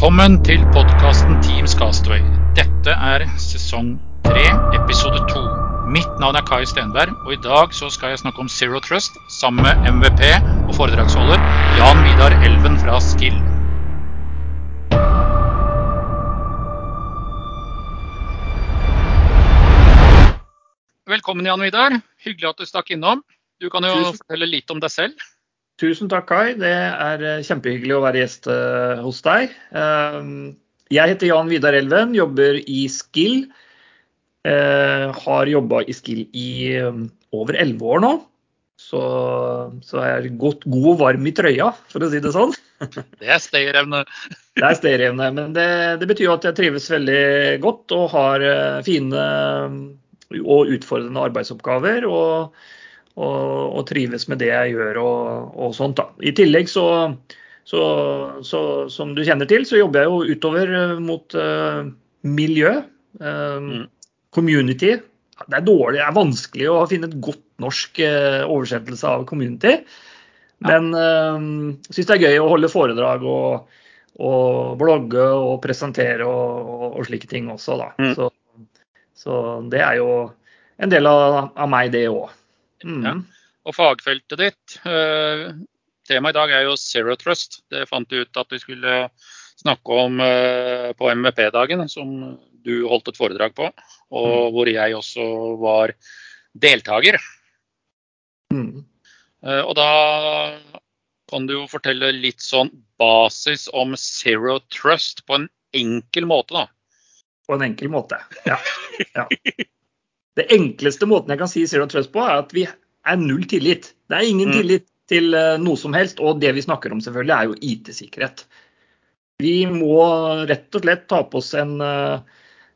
Velkommen til podkasten Teams Castaway. Dette er sesong tre, episode to. Mitt navn er Kai Stenberg, og i dag så skal jeg snakke om Zero Trust sammen med MVP og foredragsholder Jan Vidar Elven fra Skill. Velkommen, Jan Vidar. Hyggelig at du stakk innom. Du kan jo fortelle litt om deg selv. Tusen takk, Kai. Det er eh, kjempehyggelig å være gjest eh, hos deg. Eh, Jeg heter Jan Vidar Elven, jobber i Skill. Har jobba i Skill i over elleve år nå. Så, så jeg er godt god og varm i trøya, for å si det sånn. Det er stayerevne. Det er stayerevne, men det, det betyr at jeg trives veldig godt og har fine og utfordrende arbeidsoppgaver. Og, og, og trives med det jeg gjør og, og sånt. da. I tillegg så, så, så, som du kjenner til, så jobber jeg jo utover eh, mot uh, miljø. Mm. Community. Det er dårlig, det er vanskelig å finne et godt norsk uh, oversettelse av community. Men uh, syns det er gøy å holde foredrag og, og blogge og presentere og, og slike ting også, da. Mm. Så, så det er jo en del av, av meg, det òg. Mm. Ja. Og fagfeltet ditt. Uh, Temaet i dag er jo Zero Trust. Det fant du ut at vi skulle snakke om uh, på MVP-dagen, som du holdt et foredrag på. Og hvor jeg også var deltaker. Mm. Uh, Og da kan du jo fortelle litt sånn basis om Zero Trust på en enkel måte, da. På en enkel måte. Ja. ja. Det enkleste måten jeg kan si Zero Trust på, er at vi er null tillit. Det er ingen Mm. tillit til eh, noe som helst, og det vi snakker om selvfølgelig er jo IT-sikkerhet. Vi må rett og slett ta på oss en, eh,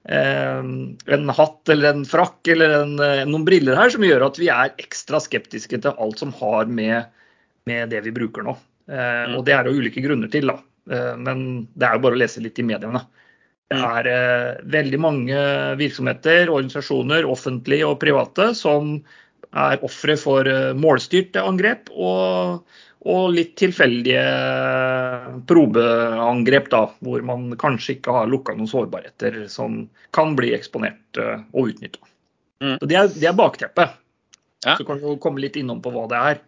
en hatt eller en frakk eller en, eh, noen briller her som gjør at vi er ekstra skeptiske til alt som har med, med det vi bruker nå. Mm. Og det er det ulike grunner til, da. Men det er jo bare å lese litt i mediene. Det er eh, veldig mange virksomheter, organisasjoner, offentlige og private, som er ofre for eh, målstyrte angrep og, og litt tilfeldige probeangrep, da, hvor man kanskje ikke har lukka noen sårbarheter som kan bli eksponert eh, og utnytta. Mm. Det er, det er bakteppet. Ja. Så kan vi jo komme litt innom på hva det er.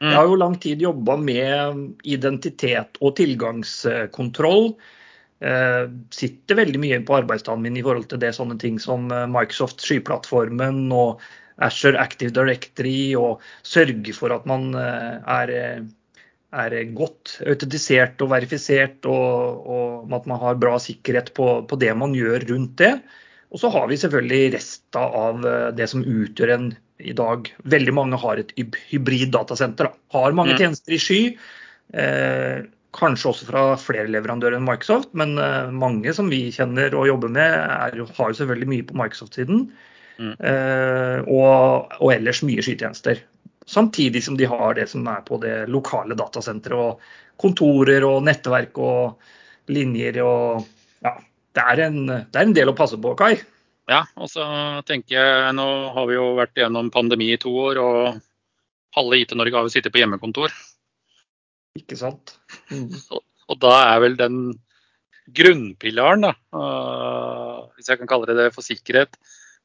Mm. Jeg har jo lang tid jobba med identitet og tilgangskontroll. Eh, sitter veldig mye på arbeidsdagen min i forhold til det sånne ting som eh, Microsoft skyplattformen og Azure Active Directory, og sørge for at man eh, er, er godt autentisert og verifisert, og, og at man har bra sikkerhet på, på det man gjør rundt det. Og så har vi selvfølgelig resta av det som utgjør en i dag Veldig mange har et hybrid datasenter. Da. Har mange Mm. tjenester i sky. Eh, kanskje også fra flere leverandører enn Microsoft, men eh, mange som vi kjenner og jobber med, er, har jo selvfølgelig mye på Microsoft-siden. Mm. Eh, og, og ellers mye skytjenester. Samtidig som de har det som er på det lokale datasenteret. Og kontorer og nettverk og linjer og Ja. Det er en, det er en del å passe på, Kai. Ja, og så tenker jeg, nå har vi jo vært gjennom pandemi i to år, og halve IT-Norge har jo sittet på hjemmekontor. Ikke sant? Mm. Og da er vel den grunnpilaren, da, uh, hvis jeg kan kalle det det for sikkerhet,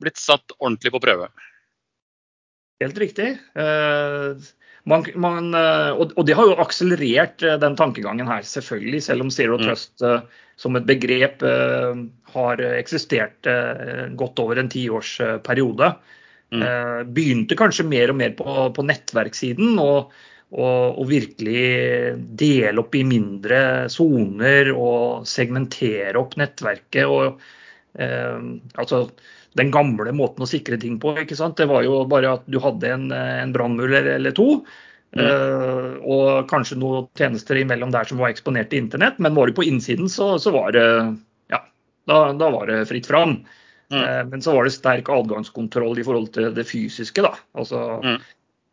blitt satt ordentlig på prøve. Helt riktig. Uh, man, man, uh, og, og det har jo akselerert eh, den tankegangen her, selvfølgelig. Selv om Zero Mm. Trust som et begrep har eksistert godt over en tiårsperiode. Mm. Begynte kanskje mer og mer på, på nettverkssiden. Og, og, og virkelig dele opp i mindre soner og segmentere opp nettverket. og eh, altså den gamle måten å sikre ting på. ikke sant? Det var jo bare at du hadde en, en brannmuller eller to. Mm. eh, og kanskje noen tjenester imellom der som var eksponert til internett. Men var du på innsiden, så, så var det ja, da, da var det fritt fram. Mm. Eh, men så var det sterk adgangskontroll i forhold til det fysiske. da. Altså, Mm.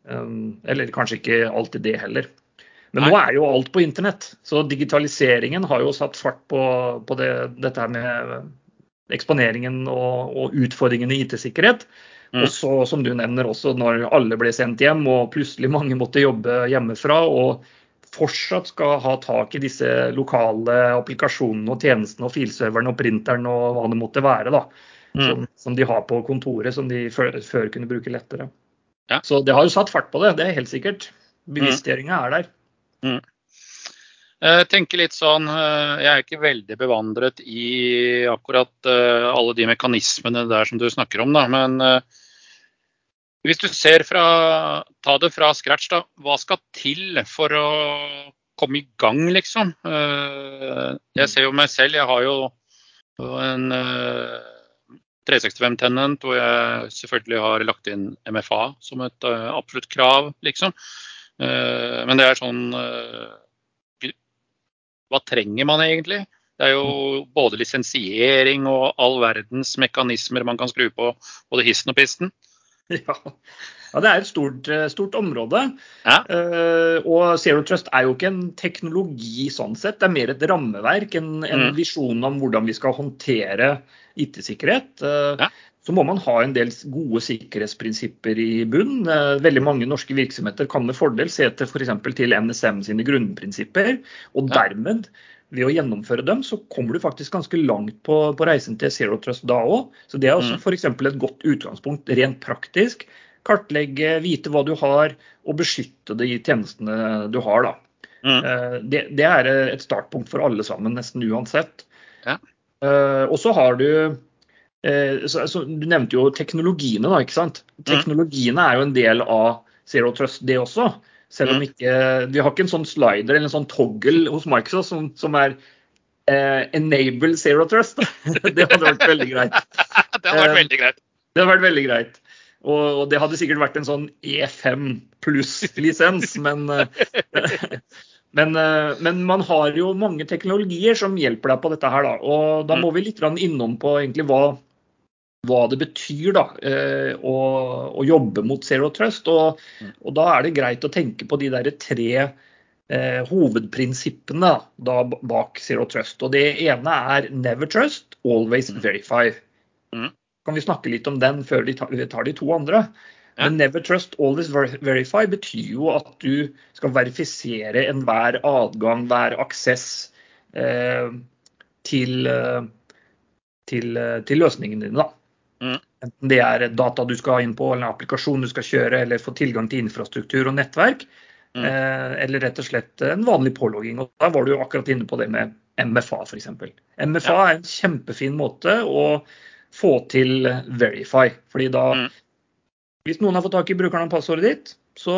Eller kanskje ikke alltid det heller. Men Nei. nå er jo alt på internett, så digitaliseringen har jo satt fart på, på det, dette her med eksponeringen og, og utfordringene i IT-sikkerhet. Mm. Og så, som du nevner også, når alle ble sendt hjem og plutselig mange måtte jobbe hjemmefra og fortsatt skal ha tak i disse lokale applikasjonene og tjenestene og filserverne og printeren og hva det måtte være, da, mm. som, som, de har på kontoret, som de før, før kunne bruke lettere. Ja. Så det har jo satt fart på det, det er helt sikkert. Bevisstgjøringa er der. Mm. Jeg tenker litt sånn, eh, jeg er ikke veldig bevandret i akkurat eh, alle de mekanismene der som du snakker om, da. Men eh, hvis du ser fra Ta det fra scratch, da. Hva skal til for å komme i gang, liksom? Eh, jeg ser jo meg selv. Jeg har jo en 365 eh, Tenant hvor jeg selvfølgelig har lagt inn MFA som et uh, absolutt krav, liksom. Men det er sånn Hva trenger man egentlig? Det er jo både lisensiering og all verdens mekanismer man kan skru på både hissen og pisten. Ja. ja. det er et stort, eh, stort område. Ja. Uh, og Zero Trust er jo ikke en teknologi sånn sett, det er mer et rammeverk. En, en mm. visjon om hvordan vi skal håndtere IT-sikkerhet. Uh, ja. Så må man ha en del gode sikkerhetsprinsipper i bunn. Uh, veldig mange norske virksomheter kan med fordel se til f.eks. til NSM sine grunnprinsipper. Og dermed ved å gjennomføre dem, så kommer du faktisk ganske langt på, på reisen til Zero Trust da òg. Så det er også mm. f.eks. et godt utgangspunkt rent praktisk. Kartlegge, vite hva du har, og beskytte de tjenestene du har. da. Mm. Eh, det, det, er et startpunkt for alle sammen, nesten uansett. Ja. Uh, og så har du uh, så, så, Du nevnte jo teknologiene, da. ikke sant? Mm. Teknologiene er jo en del av Zero Trust, det også. Selv om mm. ikke De har ikke en sånn slider eller en sånn toggle hos Microsoft som, som er eh, enable zero trust. det hadde vært veldig greit. det hadde vært veldig greit. Det hadde vært veldig greit. Og, og det hadde sikkert vært en sånn E5 pluss-lisens, men Men, eh, men, man har jo mange teknologier som hjelper deg på dette her. Da. Og da mm. må vi litt innom på egentlig hva, hva det betyr da, eh, å, å, jobbe mot Zero Trust. Og, mm. og, da er det greit å tenke på de der tre eh, hovedprinsippene da, bak Zero Trust. Og det ene er never trust, always mm. verify. Mm. Kan vi snakke litt om den før vi tar, tar de to andre? Ja. Men never trust, always verify betyr jo at du skal verifisere enhver adgang, hver aksess eh, til, eh, til, eh, til løsningene dine. da. Mm. Enten det er data du skal ha inn på, eller en applikasjon du skal kjøre, eller få tilgang til infrastruktur og nettverk. Mm. Eh, eller rett og slett en vanlig pålogging. Og da var du jo akkurat inne på det med MFA f.eks. MFA ja. er en kjempefin måte å få til Verify. fordi da mm. Hvis noen har fått tak i brukeren av passordet ditt, så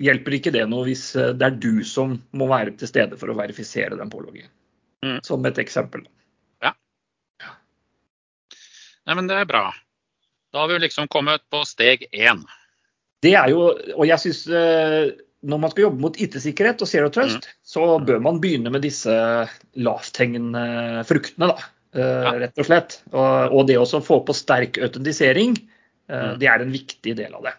hjelper ikke det noe hvis eh, det er du som må være til stede for å verifisere den påloggingen. Mm. Som et eksempel. Nei, men det er bra. Da har vi liksom kommet på steg én. Det er jo, og jeg synes eh, når man skal jobbe mot IT-sikkerhet og Zero Trust, mm. så bør man begynne med disse lavthengende fruktene, da. Eh, ja. Rett og slett. Og, det å få på sterk autentisering, eh, mm. det er en viktig del av det.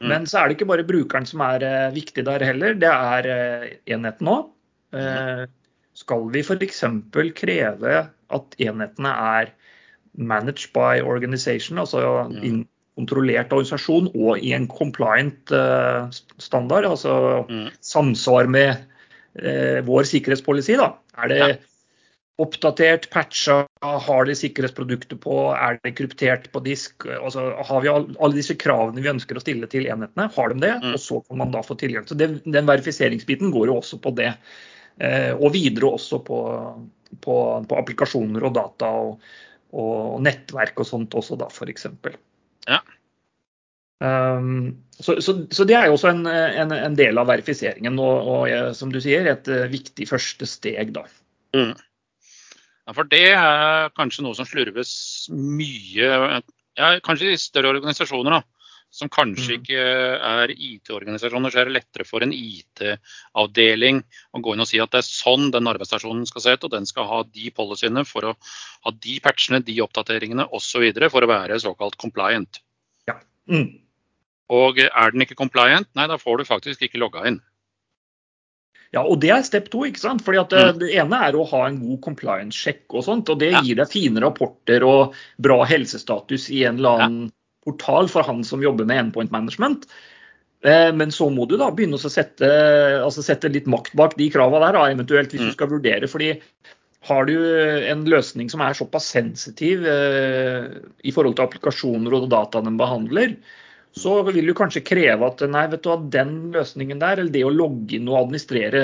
Mm. Men så er det ikke bare brukeren som er viktig der heller, det er enheten òg. Mm. Skal vi f.eks. kreve at enhetene er managed by organization, altså mm. kontrollert organisasjon, og i en compliant uh, standard, altså mm. samsvar med uh, vår sikkerhetspolicy. Da. Er det ja. oppdatert, patcha, har de sikkerhetsprodukter på, er det kryptert på disk? Altså, har vi alle disse kravene vi ønsker å stille til enhetene? Har de det? Mm. Og så kan man da få tilgang. Så det, Den verifiseringsbiten går jo også på det. Uh, og videre også på, på, på applikasjoner og data. og og nettverk og sånt også, da, f.eks. Ja. Um, så, så, så, det er jo også en, en, en del av verifiseringen, og, og, som du sier, et uh, viktig første steg, da. Mm. Ja, for det er kanskje noe som slurves mye, ja, kanskje i større organisasjoner. da som kanskje mm. ikke er IT-organisasjoner, så er det lettere for en IT-avdeling å gå inn og si at det er sånn den arbeidsstasjonen skal se ut, og den skal ha de policyene for å ha de patchene, de oppdateringene osv. for å være såkalt compliant. Ja. Mm. Og er den ikke compliant, nei, da får du faktisk ikke logga inn. Ja, og det er step to. ikke sant? Fordi at det, mm. det ene er å ha en god compliance-sjekk, og sånt, og det gir deg fine rapporter og bra helsestatus i en eller annen ja portal for han som jobber med endpoint management. Eh, men så må du da begynne å sette, altså sette litt makt bak de kravene der, da, eventuelt hvis du skal vurdere. fordi har du en løsning som er såpass sensitiv eh, i forhold til applikasjoner og data den behandler, så vil du kanskje kreve at nei, vet du den løsningen der, eller det å logge inn og administrere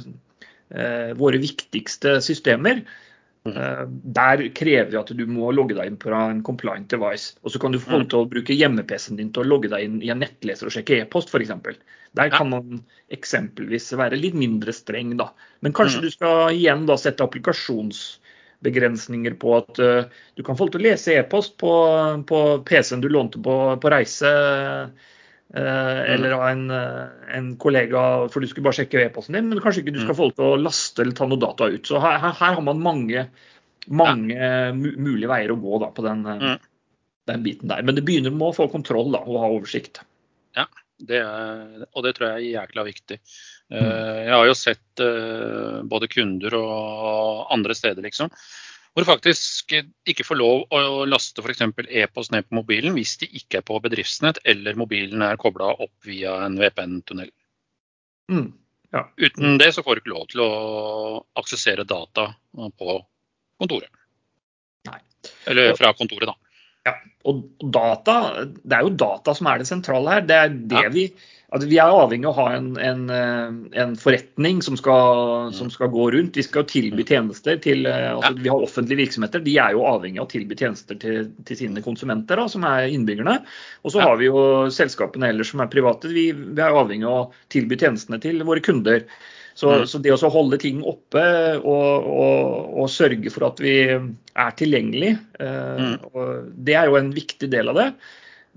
eh, våre viktigste systemer, der krever vi at du må logge deg inn på en compliant device. Og så kan du få lov til å bruke hjemme-PC-en din til å logge deg inn i en nettleser og sjekke e-post f.eks. Der kan man eksempelvis være litt mindre streng, da. Men kanskje du skal igjen da sette applikasjonsbegrensninger på at uh, du kan få til å lese e-post på, på PC-en du lånte på, på reise. Uh, eller av en, en, kollega, for du skulle bare sjekke e-posten din. Men kanskje ikke du skal få lov til å laste eller ta noe data ut. Så her, her, her har man mange, mange ja. mulige veier å gå da, på den, mm. den, biten der. Men det begynner med å få kontroll da, og ha oversikt. Ja. Det er, og det tror jeg er jækla viktig. Mm. Eh, jeg har jo sett eh, både kunder og andre steder, liksom, hvor du faktisk ikke får lov å laste f.eks. e-post ned på mobilen hvis de ikke er på bedriftsnett eller mobilen er kobla opp via en VPN-tunnel. Mm. Ja. Uten det så får du ikke lov til å aksessere data på kontoret. Nei. Eller fra kontoret, da. Ja, og data, Det er jo data som er det sentrale her. Det er det ja. vi, altså vi er avhengig av å ha en, en, eh, en forretning som skal, som skal, gå rundt. Vi skal tilby mm. tjenester til eh, altså Vi har offentlige virksomheter. De er jo avhengig av å tilby tjenester til, til sine konsumenter, da, som er innbyggerne. Og så har vi jo selskapene ellers som er private. Vi, vi er avhengig av å tilby tjenestene til våre kunder. Så, mm. så det å holde ting oppe og, og, og, sørge for at vi er tilgjengelig, eh, mm. det er jo en viktig del av det.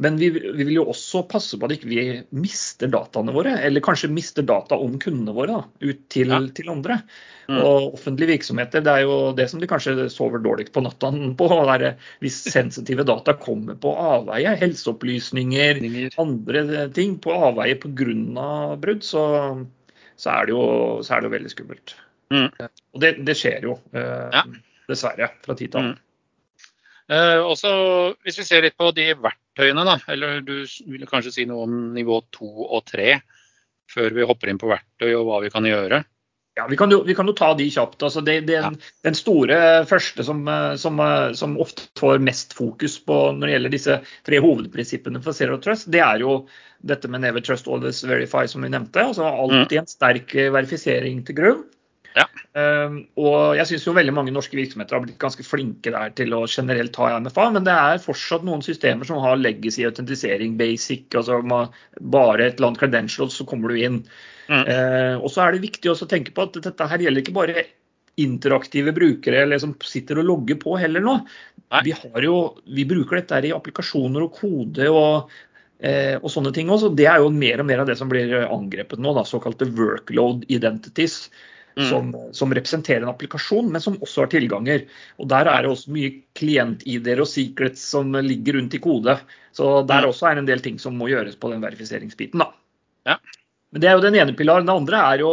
Men vi, vi, vil jo også passe på at ikke vi ikke mister dataene våre, eller kanskje mister data om kundene våre da, ut til, ja. til andre. Mm. Og offentlige virksomheter, det er jo det som de kanskje sover dårligst på natta på. Der, hvis sensitive data kommer på avveie, helseopplysninger, andre ting på avveie pga. brudd, så så er det jo, er det jo veldig skummelt. Mm. Og det, det, skjer jo, eh, ja. dessverre, fra tid til annen. Mm. Eh, også, hvis vi ser litt på de verktøyene, da, eller du ville kanskje si noe om nivå to og tre, før vi hopper inn på verktøy og hva vi kan gjøre? Ja, vi kan, jo, vi kan jo, ta de kjapt. Altså det, det, ja. Den store første som, som, som, ofte får mest fokus på når det gjelder disse tre hovedprinsippene for Zero Trust, det er jo dette med Never Trust Always Verify, som vi nevnte. altså Alltid mm. en sterk verifisering til grunn. Um, og jeg syns veldig mange norske virksomheter har blitt ganske flinke der til å generelt ha MFA, men det er fortsatt noen systemer som har legacy autentisering, basic, altså bare et eller annet credentials, så kommer du inn. Mm. Uh, og så er det viktig å tenke på at dette her gjelder ikke bare interaktive brukere eller som sitter og logger på heller nå. Vi, jo, vi, bruker dette her i applikasjoner og kode og Eh, og sånne ting også. Det er jo mer og mer av det som blir angrepet nå, da, såkalte workload identities. Mm. Som, som, representerer en applikasjon, men som også har tilganger. Og Der er det også mye klient-ID-er og secrets som ligger rundt i kode. Så der mm. også er en del ting som må gjøres på den verifiseringsbiten. Ja. Men Det er jo den ene pilaren. Den andre er jo,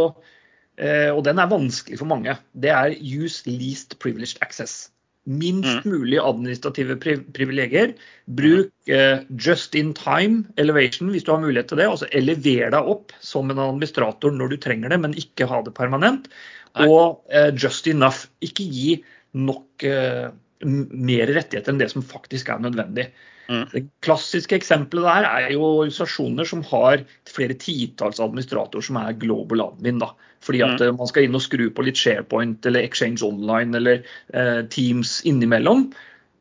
eh, og den er vanskelig for mange, det er use least privileged access. Minst mm. mulig administrative privilegier. Bruk eh, just in time elevation hvis du har mulighet til det. Altså elever deg opp som en administrator når du trenger det, men ikke ha det permanent. Nei. Og eh, just enough. Ikke gi nok eh, mer rettigheter enn det som faktisk er nødvendig. Mm. Det klassiske eksempelet der er jo organisasjoner som har flere titalls administratorer som er global admin. da. Fordi at mm. Eh, man skal inn og skru på litt SharePoint eller Exchange Online eller eh, Teams innimellom.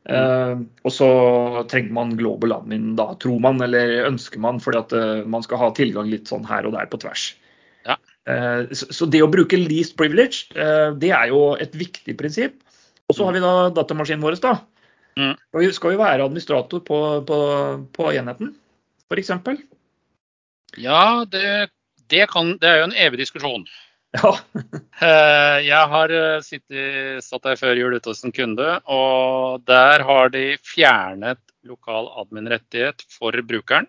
Mm. Uh, og så trenger man global admin da, tror man eller ønsker man, fordi at uh, man skal ha tilgang litt sånn her og der på tvers. Ja. Uh, så, så, det å bruke least privilege, det er jo et viktig prinsipp. Og så har vi da datamaskinen vår, da. Mm. Og skal vi være administrator på, på, på enheten, f.eks.? Ja, det, det, kan, det er jo en evig diskusjon. Ja. Eh, jeg har eh, sittet, satt der før jul ute hos en kunde, og der har de fjernet lokal admin-rettighet for brukeren.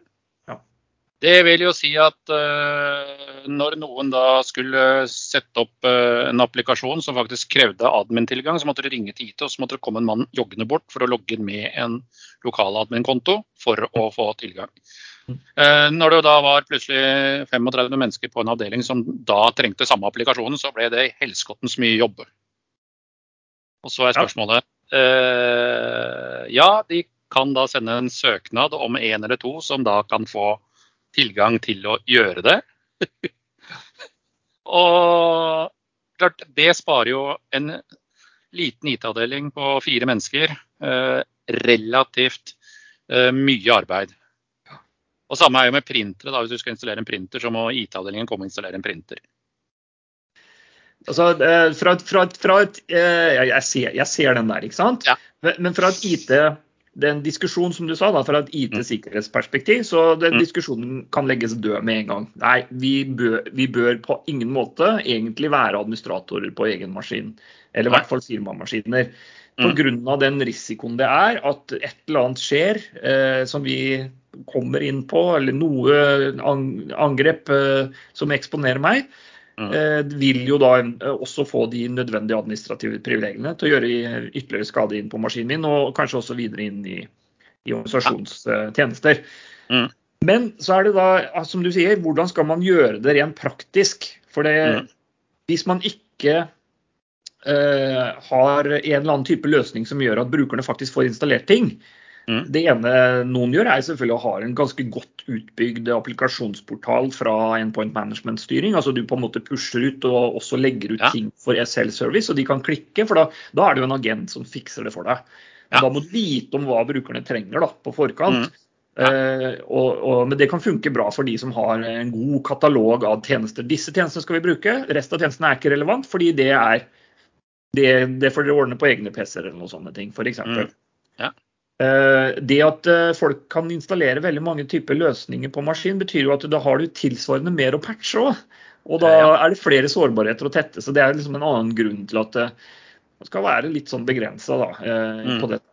Det vil jo si at uh, når noen da skulle sette opp uh, en applikasjon som faktisk krevde admin-tilgang, så måtte de ringe til IT, og så måtte det komme en mann joggende bort for å logge inn med en lokal admin-konto for å få tilgang. Eh, når det da var plutselig 35 mennesker på en avdeling som da trengte samme applikasjonen, så ble det helskottens mye jobb. Og så er spørsmålet eh, Ja, de kan da sende en søknad om en eller to som da kan få tilgang til å gjøre det. og klart, det sparer jo en liten IT-avdeling på fire mennesker eh, relativt eh, mye arbeid. Og samme er jo med printere. da, Hvis du skal installere en printer, så må IT-avdelingen komme og installere en printer. Altså, eh, fra, fra, fra et, eh, jeg, ser, jeg, ser, den der, ikke sant? Ja. Men fra et IT den diskusjon, som du sa, da, fra et IT-sikkerhetsperspektiv, så den mm. diskusjonen kan legges død med en gang. Nei, vi bør, vi bør, på ingen måte egentlig være administratorer på egen maskin. Eller i hvert fall firmamaskiner. Pga. Mm. den risikoen det er at et eller annet skjer eh, som vi kommer inn på, eller noe angrep eh, som eksponerer meg, mm. eh, vil jo da eh, også få de nødvendige administrative privilegiene til å gjøre ytterligere skade inn på maskinen min, og kanskje også videre inn i, i organisasjonstjenester. Mm. Men så er det da, som du sier, hvordan skal man gjøre det rent praktisk? For det, mm. hvis man ikke eh, har en eller annen type løsning som gjør at brukerne faktisk får installert ting, Mm. Det ene noen gjør, er selvfølgelig å ha en ganske godt utbygd applikasjonsportal fra endpoint management-styring. Altså du på en måte pusher ut og også legger ut ja. ting for SL-service, og de kan klikke. For da, da, er det jo en agent som fikser det for deg. Ja. Da må du vite om hva brukerne trenger da, på forkant. Mm. Ja. Uh, og, og, men det kan funke bra for de som har en god katalog av tjenester. Disse tjenestene skal vi bruke, resten av tjenestene er ikke relevant, fordi det er det, det får dere ordne på egne PC-er eller noen sånne ting, f.eks. Mm. Ja. Eh, det at eh, folk kan installere veldig mange typer løsninger på maskin, betyr jo at da har du tilsvarende mer å patche òg. Og da er det flere sårbarheter å tette. Så det er liksom en annen grunn til at det skal være litt sånn begrensa eh, mm. på dette.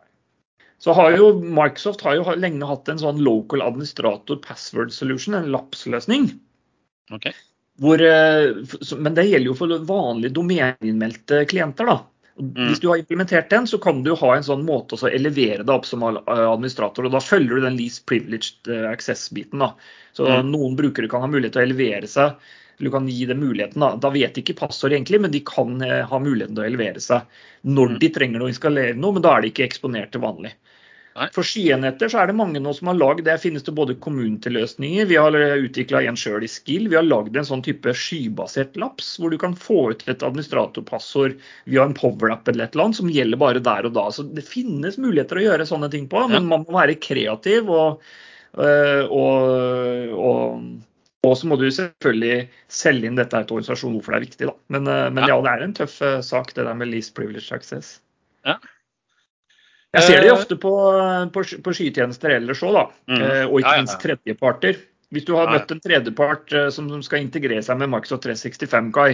Så har jo Microsoft har jo lenge hatt en sånn local administrator password solution, en LAPS-løsning. Okay. Hvor, men det gjelder jo for vanlige domeninnmeldte klienter. da. Mm. Hvis du har implementert den, så kan du ha en sånn måte å elevere deg opp som administrator. og Da følger du den least privileged eh, access-biten. Så mm. Noen brukere kan ha mulighet til å elevere seg. eller Du kan gi dem muligheten. Da Da vet de ikke passord egentlig, men de kan eh, ha muligheten til å elevere seg når mm. de trenger å installere noe, men da er de ikke eksponert til vanlig. For skienetter så er det mange nå som har lagd det. finnes det både community-løsninger, vi har utvikla en sjøl i Skill. Vi har lagd en sånn type skybasert laps, hvor du kan få ut et administratorpassord via en power-app eller et eller annet som gjelder bare der og da. Så det finnes muligheter å gjøre sånne ting på, men man må være kreativ. og, øh, og, og og så må du selvfølgelig selge inn dette til organisasjonen hvorfor det er viktig. Da. Men, øh, men ja, det er en tøff sak, det der med least privilege access. Ja. Jeg ser det ofte på, på, på skytjenester ellers òg, da. Mm. Eh, og ikke minst tredjeparter. Hvis du har møtt en tredjepart eh, som skal integrere seg med Microsoft 365, Kai,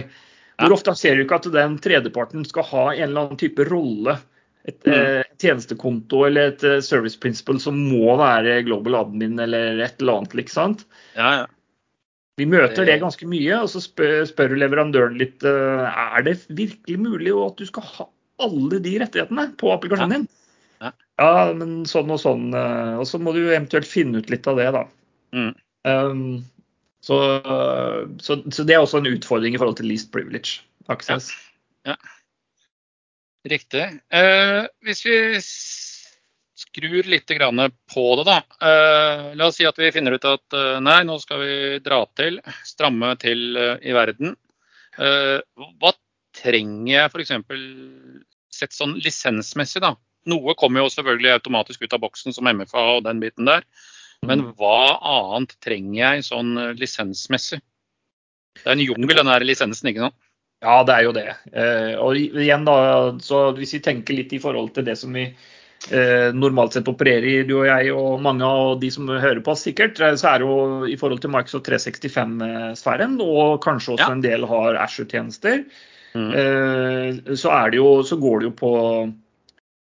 hvor ofte ser du ikke at den tredjeparten skal ha en eller annen type rolle? Et mm. eh, tjenestekonto eller et service principle som må være global admin eller et eller annet, ikke sant? Ja, ja. Vi møter det ganske mye, og så spør, spør leverandøren litt er det virkelig mulig at du skal ha alle de rettighetene på applikasjonen din. Ja, men sånn og sånn. Eh, og så må du eventuelt finne ut litt av det, da. Mm. Um, så, så, så, det er også en utfordring i forhold til least privilege access. Ja. ja. Riktig. Uh, hvis vi skrur litt på det, da. Uh, la oss si at vi finner ut at uh, nei, nå skal vi dra til, stramme til i verden. hva trenger jeg f.eks. sett sånn lisensmessig, da? Noe kommer jo selvfølgelig automatisk ut av boksen som MFA og den biten der. Men mm. hva annet trenger jeg sånn eh, lisensmessig? Det er en jungel, den her lisensen, ikke sant? Ja, det er jo det. Eh, og igjen da, så Hvis vi tenker litt i forhold til det som vi eh, normalt sett opererer i, du og jeg og mange av de som hører på oss sikkert, så er det jo i forhold til Microsoft 365-sfæren, og kanskje også ja. en del har Asher-tjenester, mm. så, så går det jo på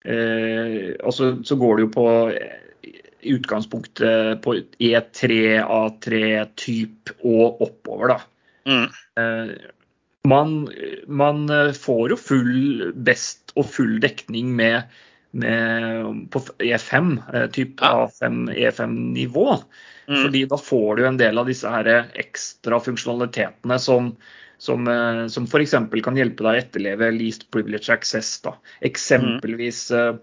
og så, så, går det jo på i utgangspunktet på E3, A3-typ og oppover, da. Mm. Eh, man, man, får jo full best og full dekning med med, på E5, type Ja. A5, E5-nivå. Mm. Fordi da får du en del av disse her ekstra funksjonalitetene som, som, eh, som f.eks. kan hjelpe deg å etterleve least privilege access. Da. Eksempelvis eh,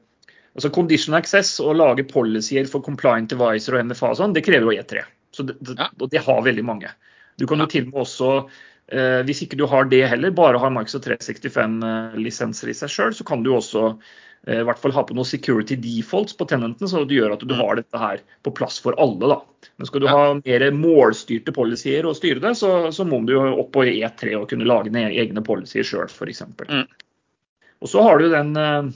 altså condition access og lage policyer for compliant devicer og MFA og sånn, det krever jo E3. Så det, det, Ja. Og det har veldig mange. Du kan jo til og med også eh, hvis ikke du har det heller, bare har Microsoft 365-lisenser i seg sjøl, så kan du også eh, i hvert fall ha på noen security defaults på tenenten, så det gjør at du Mm. har dette her på plass for alle. da. Men skal du ha mer målstyrte policyer og styre det, så, så må du opp på E3 og kunne lage egne policyer sjøl, f.eks. Mm. Og så har du den eh,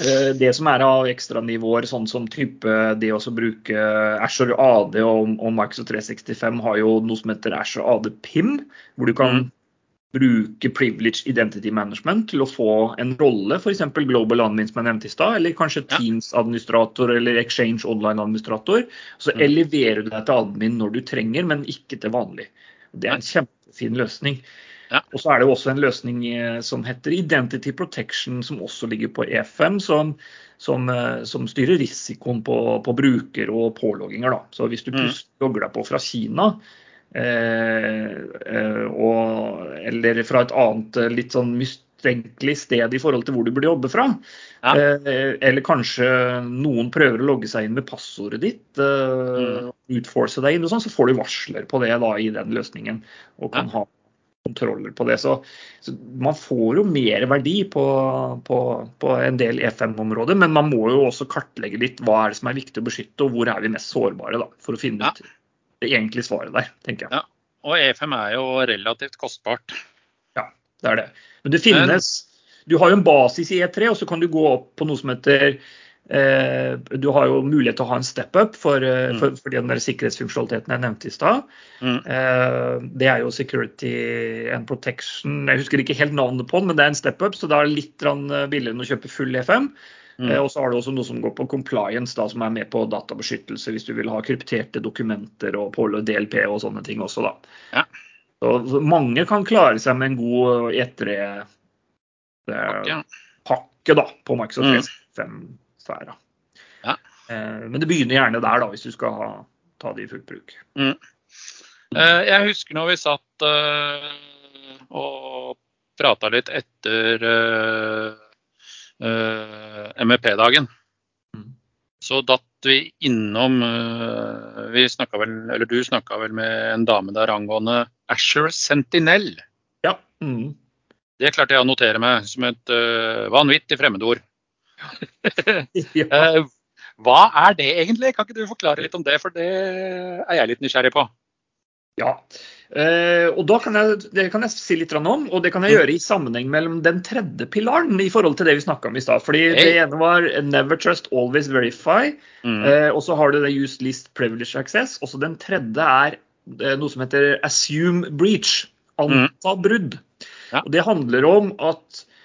eh, det som er av ekstranivåer, sånn som type det å bruke Azure AD og, og Microsoft 365 har jo noe som heter Azure AD PIM, hvor du kan Mm. Bruke privilege identity management til å få en rolle, f.eks. Global Admin som jeg nevnte i stad, eller kanskje Ja. Teams-administrator eller Exchange Online-administrator. Så Mm. eleverer du deg til admin når du trenger, men ikke til vanlig. Det er en kjempefin løsning. Ja. Og så er det jo også en løsning eh, som heter Identity Protection, som også ligger på E5, som, som, eh, som styrer risikoen på, på bruker og pålogginger. Da. Så hvis du Mm. plutselig logger deg på fra Kina, og, eller fra et annet eh, litt sånn mistenkelig sted i forhold til hvor du burde jobbe fra, Ja. eh, eller kanskje noen prøver å logge seg inn med passordet ditt, eh, Mm. utforce deg inn og sånn, så får du varsler på det da i den løsningen, og kan ha kontroller på det. Så, så man får jo mer verdi på, på, på en del E5-områder, men man må jo også kartlegge litt hva er det som er viktig å beskytte, og hvor er vi mest sårbare, da, for å finne Ja. ut egentlige svaret der, tenker jeg. Ja. Og E5 er jo relativt kostbart. Ja, Det er det. Men det finnes Du har jo en basis i E3, og så kan du gå opp på noe som heter eh, Du har jo mulighet til å ha en step up for, eh, Mm. for, for den der sikkerhetsfunksjonaliteten jeg nevnte i stad. Mm. Eh, det er jo security and protection. Jeg husker ikke helt navnet på den, men det er en step up, så da er det litt billigere enn å kjøpe full E5. Mm. Eh, og så har du også noe som går på compliance, da, som er med på databeskyttelse hvis du vil ha krypterte dokumenter og påløp DLP og sånne ting også. da. Ja. Så mange kan klare seg med en god E3 Pakke. eh, da, på Microsoft Mm. 365-sfæra. Ja. Eh, Men det begynner gjerne der, da, hvis du skal ha, ta det i fullt bruk. Eh, Jeg husker når vi satt eh, og prata litt etter MEP-dagen. Mm. Så datt vi innom eh, vi vel, eller Du snakka vel med en dame der angående Asher Sentinel. Ja. Mm. Det klarte jeg å notere meg som et uh, vanvittig fremmedord. ja. Eh, hva er det egentlig? Kan ikke du forklare litt om det, for det er jeg litt nysgjerrig på. Ja, eh, og da kan jeg, det kan jeg si litt om, og det kan jeg Mm. gjøre i sammenheng mellom den tredje pilaren i forhold til det vi snakka om i stad. Fordi hey. det ene var never trust, always verify. Mm. Eh, og så har du det used least privilege access. Og så den tredje er eh, noe som heter assume breach. Anta brudd. Ja. Og det handler om at eh,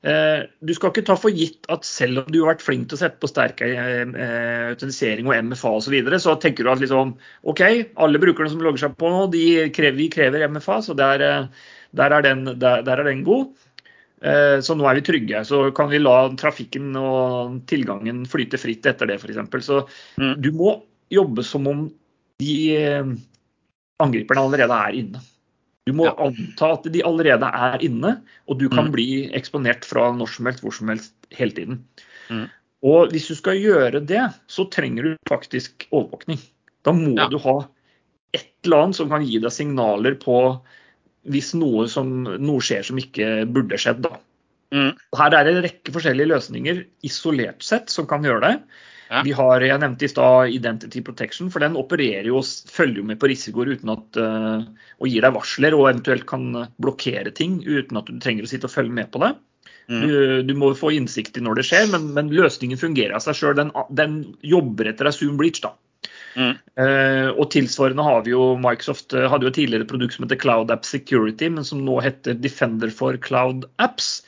du skal ikke ta for gitt at selv om du har vært flink til å sette på sterk eh, eh, autentisering og MFA osv., så, videre, så tenker du at liksom, OK, alle brukerne som logger seg på nå, de krever, vi krever MFA, så der, eh, der, er, den, der, der er den god. Eh, Så nå er vi trygge. Så kan vi la trafikken og tilgangen flyte fritt etter det, f.eks. Så Mm. du må jobbe som om de eh, angriperne allerede er inne. Du må Ja. anta at de allerede er inne, og du kan Mm. bli eksponert fra når som helst, hvor som helst, hele tiden. Mm. Og hvis du skal gjøre det, så trenger du faktisk overvåkning. Da må Ja. du ha et eller annet som kan gi deg signaler på hvis noe, som, noe skjer som ikke burde skjedd. Da. Mm. Her er det en rekke forskjellige løsninger isolert sett som kan gjøre det. Ja. Vi har, jeg nevnte i stad Identity Protection, for den opererer jo og følger jo med på risikoer uten at, eh, og gir deg varsler og eventuelt kan eh, blokkere ting uten at du trenger å sitte og følge med på det. Mm. Du, du må få innsikt i når det skjer, men, men løsningen fungerer av seg sjøl. Den, den jobber etter ei zoom bleach. da. Mm. Uh, og tilsvarende har vi jo Microsoft uh, hadde jo tidligere et produkt som heter Cloud App Security, men som nå heter Defender for Cloud Apps.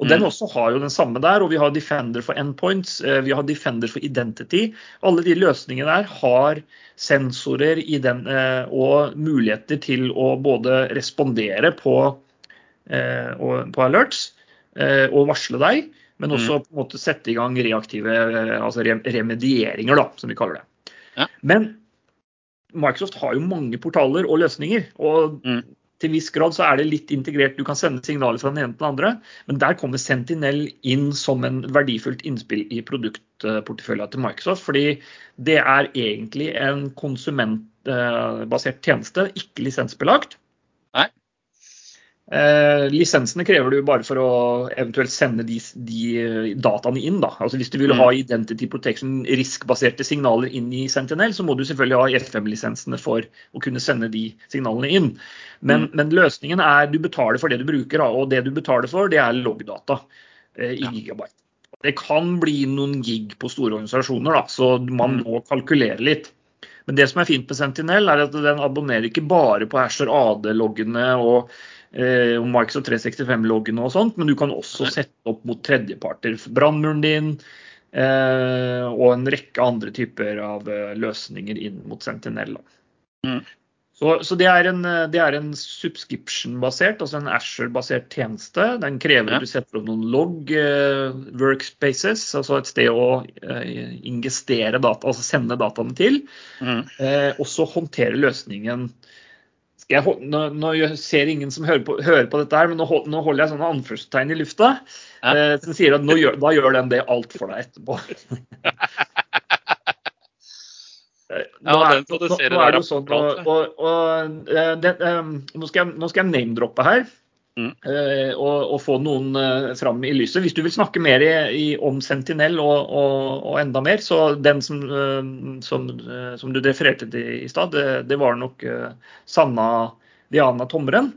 Og Den Mm. også har jo den samme der. og Vi har Defender for Endpoints, eh, vi har Defender for Identity. Alle de løsningene der har sensorer i den, eh, og muligheter til å både respondere på, eh, på alerts og varsle deg. men også på en måte sette i gang reaktive altså remedieringer, da, som vi kaller det. Ja. Men Microsoft har jo mange portaler og løsninger. og Mm. Til viss grad så er det litt integrert. Du kan sende signaler fra den ene til den andre. Men der kommer Sentinel inn som en verdifullt innspill i produktporteføljen til Microsoft. Fordi det er egentlig en konsumentbasert tjeneste, ikke lisensbelagt. Eh, lisensene krever du bare for å eventuelt sende de, de dataene inn. Da. Altså Hvis du vil Mm. ha Identity Protection risk-baserte signaler inn i Sentinel, så må du selvfølgelig ha FM-lisensene for å kunne sende de signalene inn. Men, Mm. men løsningen er du betaler for det du bruker, og det du betaler for, det er loggdata eh, i Ja. gigabyte. Det kan bli noen gig på store organisasjoner, da, så man Mm. må kalkulere litt. Men det som er fint med Sentinel, er at den abonnerer ikke bare på Asher AD-loggene og eh, Microsoft 365-loggene og sånt, men du kan også sette opp mot tredjeparter. Brannmuren din eh, og en rekke andre typer av eh, løsninger inn mot sentinella. Mm. Så, så det er en, eh, det er en subscription-basert, altså en Asher-basert tjeneste. Den krever at du setter opp noen log eh, workspaces, altså et sted å eh, ingestere data, altså sende dataene til. Mm. Eh, og så håndtere løsningen jeg, nå, nå ser ingen som hører på, hører på dette, her, men nå, nå holder jeg sånne anførselstegn i lufta. Ja. Eh, som sier at gjør, da gjør den det alt for deg etterpå. Ja, nå den produserer nå, nå er det jo sånn, og, og, og, det, nå, skal jeg, jeg name-droppe her. Mm. eh, og, og få noen uh, fram i lyset. Hvis du vil snakke mer i, i, om Sentinel og, og, og enda mer, så den som, eh, som, eh, som du refererte til i stad, det, det var nok eh, Sanna Diana Tomren.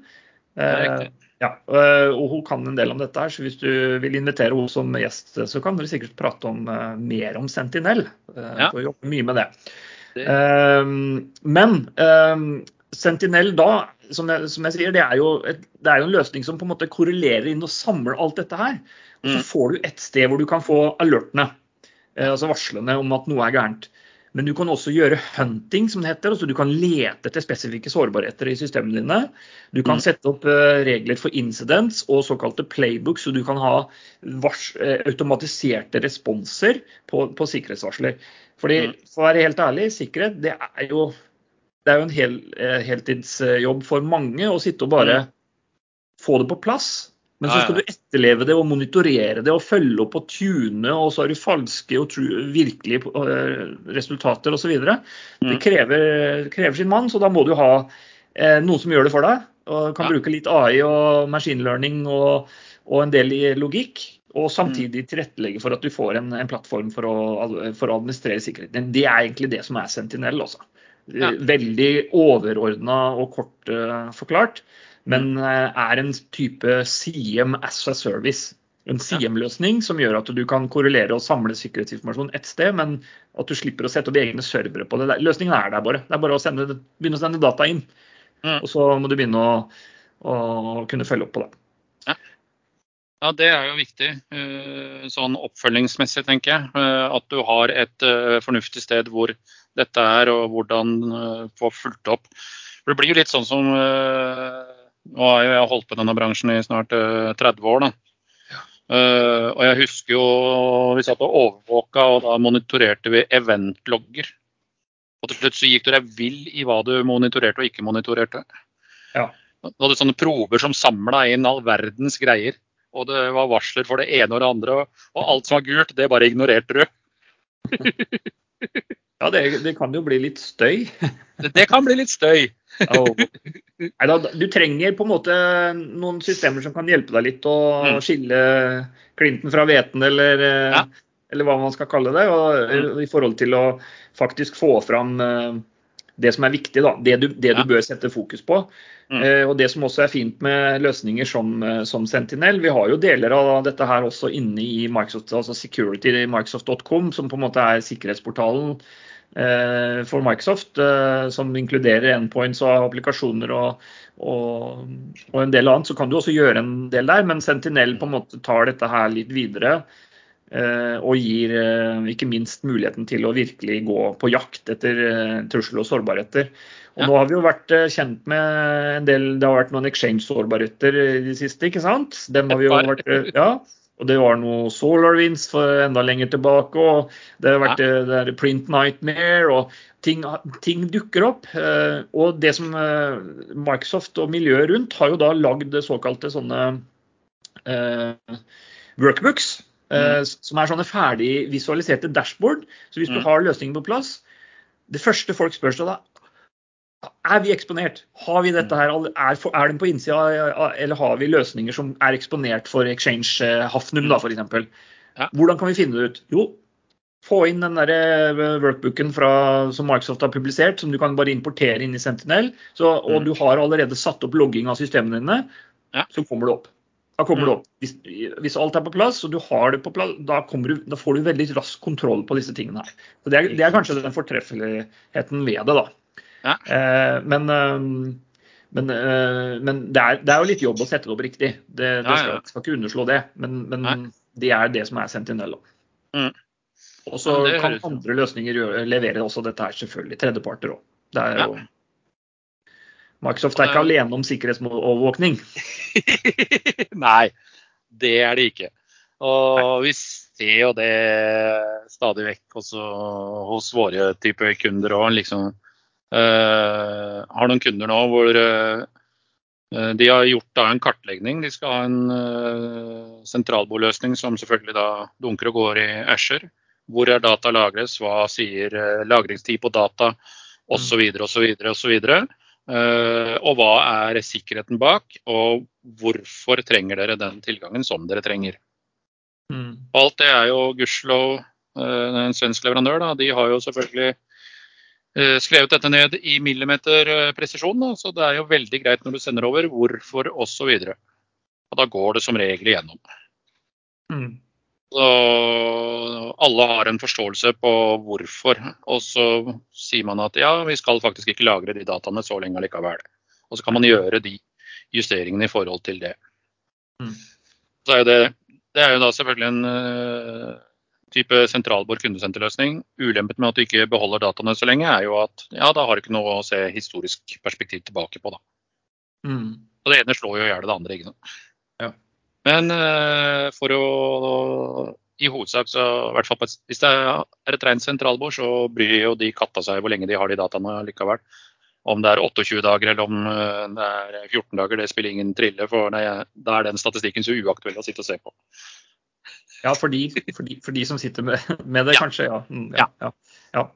Eh, ja, eh, og hun kan en del om dette, her, så hvis du vil invitere henne som gjest, så kan dere sikkert prate om, eh, mer om Sentinel. Ja. Får jobbe mye med det. Det- Eh, men eh, Sentinel da, som jeg, som jeg sier, det er, et, det er jo en løsning som på en måte korrelerer inn og samler alt dette her. Og så Mm. får du et sted hvor du kan få alertene, eh, altså varslene om at noe er gærent. Men du kan også gjøre hunting, som det heter. altså Du kan lete etter spesifikke sårbarheter i systemene dine. Du kan Mm. sette opp eh, regler for incidents og såkalte playbooks, så du kan ha vars, eh, automatiserte responser på, på sikkerhetsvarsler. Fordi, Mm. for å være helt ærlig, sikkerhet det er jo, det er jo en hel, eh, heltidsjobb for mange å sitte og bare få det på plass. Men så Mm. Skal du etterleve det og monitorere det og følge opp og tune, og så har du falske og virkelige eh, resultater osv. Det Mm. krever, krever sin mann, så da må du ha eh, noen som gjør det for deg. Og kan bruke litt AI og machine learning og, og en del i logikk. Og samtidig tilrettelegge for at du får en, en plattform for å, for å administrere sikkerheten. Det er egentlig det som er Sentinel. Også. Ja. Veldig overordna og kort uh, forklart men uh, er en type CM as a service. En CM-løsning som gjør at du kan korrelere og samle sikkerhetsinformasjon ett sted, men at du slipper å sette opp egne servere på det. Løsningen er der bare. Det er bare å sende, begynne å sende data inn. Mm. Og så må du begynne å, å kunne følge opp på det. Ja, det er jo viktig. eh, Sånn oppfølgingsmessig, tenker jeg. eh, At du har et eh, fornuftig sted hvor dette er, og hvordan eh, få fulgt opp. For Det blir jo litt sånn som eh, Nå har jeg holdt på denne bransjen i snart eh, 30 år. da. Uh, Og jeg husker jo vi satt og overvåka, og da monitorerte vi eventlogger. Og til slutt så gikk du deg vill i hva du monitorerte og ikke monitorerte. Ja. Du hadde sånne prober som samla inn all verdens greier. Og det var varsler for det ene og det andre. Og alt som var gult, det bare ignorerte du. Ja, det, det kan jo bli litt støy. Det, det kan bli litt støy. oh. Neida, du trenger på en måte noen systemer som kan hjelpe deg litt å Mm. skille klinten fra hveten, eller, eh, Ja. eller hva man skal kalle det. Og, Mm. I forhold til å faktisk få fram eh, det som er viktig, da. Det du, det du bør sette fokus på. Mm. Eh, og det som også er fint med løsninger som, eh, som Sentinel, vi har jo deler av dette her også inne i Microsoft, altså security i Microsoft.com, som på en måte er sikkerhetsportalen eh, for Microsoft, eh, som inkluderer endpoints og applikasjoner og, og, og en del annet. Så kan du også gjøre en del der, men Sentinel på en måte tar dette her litt videre. Eh, Og gir eh, ikke minst muligheten til å virkelig gå på jakt etter eh, trussel og sårbarheter. Og Ja. nå har vi jo vært kjent med en del Det har vært noen exchange-sårbarheter i det siste, ikke sant? Dem har vi jo vært, ja. Og det var noe SolarWinds for enda lenger tilbake. Og det har vært ja. det Print Nightmare. og ting, ting, dukker opp. Og det som Microsoft og miljøet rundt har jo da lagd såkalte sånne uh, workbooks. Mm. Som er sånne ferdig visualiserte dashboard. Så hvis du mm. har løsningen på plass Det første folk spør seg da, er vi eksponert? Har vi dette her, er, er den på innsida, eller har vi løsninger som er eksponert for Exchange eh, Hafnum, da, f.eks.? Ja. Hvordan kan vi finne det ut? Jo, få inn den der eh, workbooken fra, som Microsoft har publisert, som du kan bare importere inn i Sentinel. Så, og mm. du har allerede satt opp logging av systemene dine, ja. så kommer det opp. Da kommer du opp. Hvis, hvis, alt er på plass, og du har det på plass, da, du, da får du veldig rask kontroll på disse tingene her. Så det er, det er kanskje den fortreffeligheten ved det, da. Ja. Eh, men, eh, men, eh, men det, er, det, er, jo litt jobb å sette det opp riktig. Det, det skal, skal, ikke underslå det. Men, men det er det som er Sentinella. Mm. Og så kan andre løsninger levere også dette her, selvfølgelig. Tredjeparter òg. Det er jo Microsoft er ikke alene om sikkerhetsovervåkning. Nei, det er det ikke. Og vi ser jo det stadig vekk også hos våre typer kunder òg. Liksom, Uh, har noen kunder nå hvor uh, de har gjort da, en kartlegging. De skal ha en uh, sentralbordløsning som selvfølgelig da dunker og går i Asher. Hvor er data lagres, hva sier lagringstid på data osv. osv. osv. Og hva er sikkerheten bak, og hvorfor trenger dere den tilgangen som dere trenger. Mm. Alt det er jo gudskjelov en svensk leverandør. Da. De har jo selvfølgelig Eh, skrevet dette ned i millimeterpresisjon, da. Så det er jo veldig greit når du sender over hvorfor osv. Og, og da går det som regel igjennom. Mm. Så alle har en forståelse på hvorfor. Og så sier man at ja, vi skal faktisk ikke lagre de dataene så lenge likevel. Og så kan man gjøre de justeringene i forhold til det. Mm. Så er det, det er jo da selvfølgelig en eh, type sentralbord kundesenterløsning. Ulempen med at du ikke beholder dataene så lenge, er jo at ja, da har du ikke noe å se historisk perspektiv tilbake på. da. Mm. Og Det ene slår jo i hjel det andre. ikke sant? Ja. Men uh, for å i hovedsak, så, i hvert fall Hvis det er et rent sentralbord, så bryr jo de katta seg hvor lenge de har de dataene likevel. Om det er 28 dager eller om eh, det er 14 dager, det spiller ingen trille. For da er den statistikken så uaktuell å sitte og se på. Ja, for de, for de, for de som sitter med, med det, ja. kanskje. Ja. Mm, ja, ja. ja.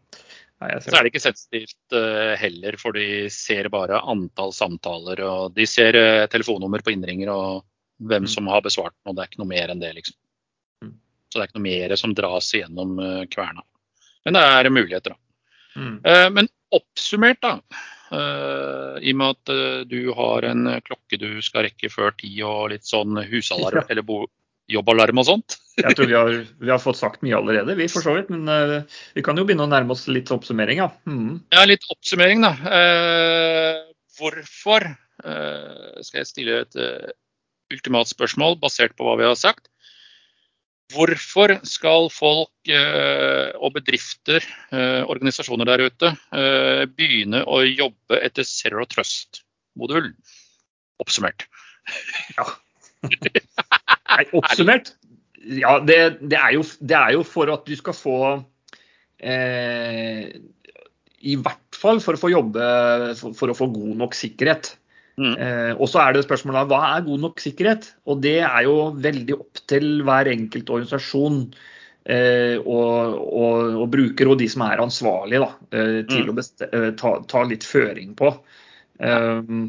Nei, så er det ikke sensitivt uh, heller, for de ser bare antall samtaler. og De ser uh, telefonnummer på innringer og hvem mm. som har besvart den. og Det er ikke noe mer enn det. liksom. Mm. Så det er ikke noe mer som dras igjennom uh, kverna. Men det er muligheter, da. Mm. men oppsummert, da. I og med at du har en klokke du skal rekke før ti og litt sånn husalarm eller bo jobbalarm og sånt. jeg tror vi har, vi har, fått sagt mye allerede, vi for så vidt. Men uh, vi kan jo begynne å nærme oss litt oppsummering, ja. Mm. Ja, litt oppsummering, da. Uh, hvorfor uh, skal jeg stille et ultimat spørsmål basert på hva vi har sagt. Hvorfor skal folk og bedrifter, organisasjoner der ute, begynne å jobbe etter Zero Trust-modul? Oppsummert. Ja. Nei, oppsummert? Ja, det, det, er jo, det, er jo, for at du skal få eh, I hvert fall for å få jobbe for, for å få god nok sikkerhet. Mm. Eh, og så er det spørsmålet hva er god nok sikkerhet? Og det er jo veldig opp til hver enkelt organisasjon eh, og, og, og, bruker og de som er ansvarlige da, eh, til mm. å eh, ta, ta, litt føring på. Um,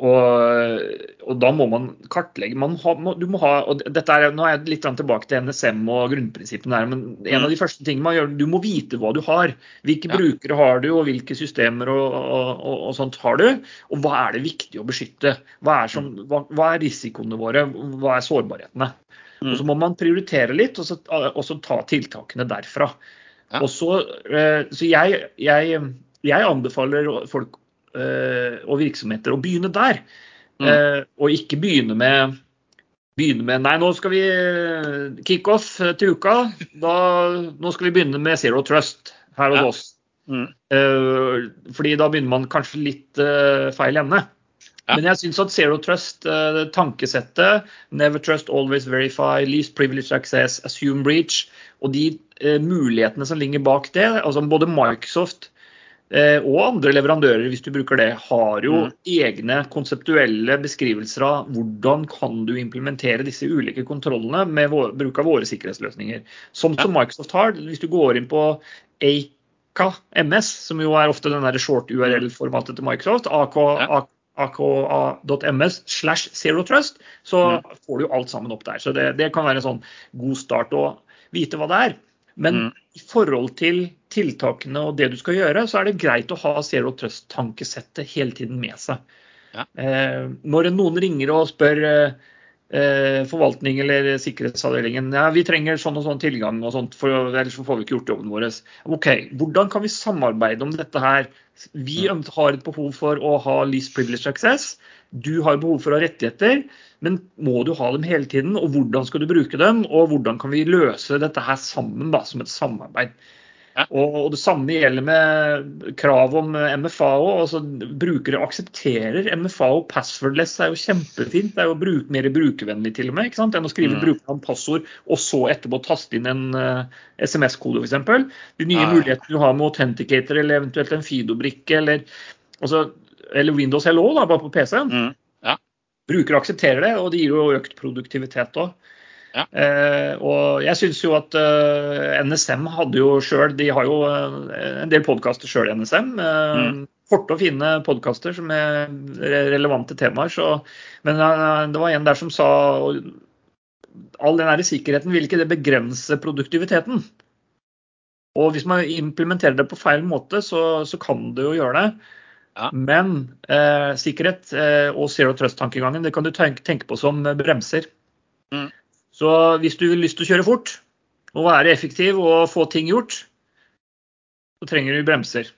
og, og, da må man kartlegge. Man ha, du må ha, og dette er, nå er jeg litt tilbake til NSM og grunnprinsippene her, men en av de mm. første tingene man gjør, du må vite hva du har. Hvilke ja. brukere har du, og hvilke systemer og, og, og, sånt har du. Og hva er det viktig å beskytte? Hva er, som, mm. hva, hva er risikoene våre? Hva er sårbarhetene? Mm. Og Så må man prioritere litt, og så, så ta tiltakene derfra. Ja. Og så, eh, så jeg, jeg, jeg anbefaler folk og virksomheter, å begynne der. Mm. Eh, og ikke begynne med, begynne med Nei, nå skal vi eh, kickoff til uka. Da, nå skal vi begynne med Zero Trust her hos ja. oss. Mm. fordi da begynner man kanskje litt feil ende. Ja. Men jeg syns at Zero Trust, eh, tankesettet, Never Trust, Always Verify, Least Privilege Access, Assume Breach, og de eh, mulighetene som ligger bak det, altså både Microsoft eh, og andre leverandører, hvis du bruker det, har jo Mm. egne konseptuelle beskrivelser av hvordan kan du implementere disse ulike kontrollene med vår, bruk av våre sikkerhetsløsninger. Som, Ja. som Microsoft har. Hvis du går inn på AKA MS, som jo er ofte den short URL-formatet til Microsoft, AK, Ja. aka.ms slash zero trust, så Mm. får du jo alt sammen opp der. Så det, det kan være en sånn god start å vite hva det er. Men Mm. I forhold til tiltakene og det du skal gjøre, så er det greit å ha zero trust-tankesettet hele tiden med seg. Ja. Eh, når noen ringer og spør eh, eh, forvaltning eller sikkerhetsavdelingen ja, vi trenger sånn og sånn tilgang, og sånt, for ellers får vi ikke gjort jobben vår. OK, hvordan kan vi samarbeide om dette her? Vi har et behov for å ha least privilege access. Du har behov for å ha rettigheter, men må du ha dem hele tiden? Og hvordan skal du bruke dem? Og hvordan kan vi løse dette her sammen da, som et samarbeid? Ja. Og, og det samme gjelder med krav om MFAO. altså Brukere aksepterer MFAO. Passwordless er jo kjempefint. Det er jo bruk, mer brukervennlig til og med, ikke sant? enn å skrive Mm. brukernavn, passord og så etterpå taste inn en uh, SMS-kode f.eks. De nye Ja, ja. mulighetene du har med Authenticator eller eventuelt en Fido-brikke eller, altså, eller Windows Hello da, bare på PC-en. Mm. Brukere aksepterer det, og det gir jo økt produktivitet òg. Ja. Eh, og jeg syns jo at eh, NSM hadde jo sjøl De har jo eh, en del podkaster sjøl i NSM. Eh, Mm. Korte og fine podkaster som er relevante temaer. Så, men eh, det var en der som sa all den der sikkerheten, vil ikke det begrense produktiviteten? Og hvis man implementerer det på feil måte, så, så kan det jo gjøre det. Ja. Men eh, sikkerhet eh, og zero trust-tankegangen det kan du tenke, tenke på som bremser. Mm. Så hvis du har lyst til å kjøre fort og være effektiv og få ting gjort, så trenger du bremser.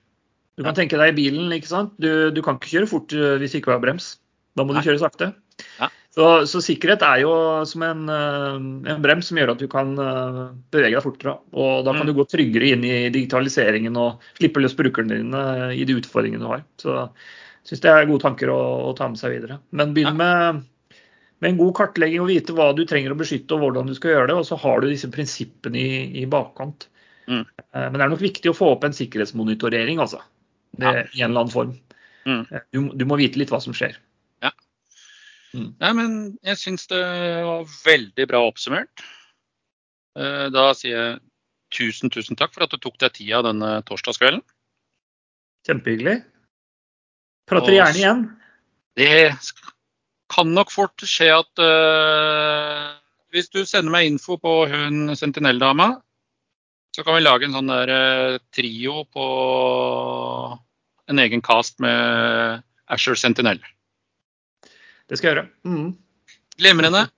Du kan tenke deg i bilen, ikke sant. Du, du kan ikke kjøre fort hvis du ikke har brems. Da må Nei. du kjøre sakte. Ja. Så, så sikkerhet er jo som en, eh, en brems som gjør at du kan eh, bevege deg fortere. Og da kan Mm. du gå tryggere inn i digitaliseringen og slippe løs brukerne dine i de utfordringene du har. Så jeg syns det er gode tanker å, å ta med seg videre. Men begynn med, med en god kartlegging og vite hva du trenger å beskytte og hvordan du skal gjøre det. Og så har du disse prinsippene i, i bakkant. Mm. Eh, Men det er nok viktig å få opp en sikkerhetsmonitorering, altså. Det, Ja. I en eller annen form. Mm. Eh, Du, du må vite litt hva som skjer. Nei, men jeg syns det var veldig bra oppsummert. Eh, Da sier jeg tusen, tusen takk for at du tok deg tida denne torsdagskvelden. Kjempehyggelig. Prater Og- gjerne igjen. Det kan nok fort skje at eh, hvis du sender meg info på hun sentinelldama, så kan vi lage en sånn der eh, trio på en egen cast med Asher Sentinel. Det skal jeg gjøre. Mm. Glimrende.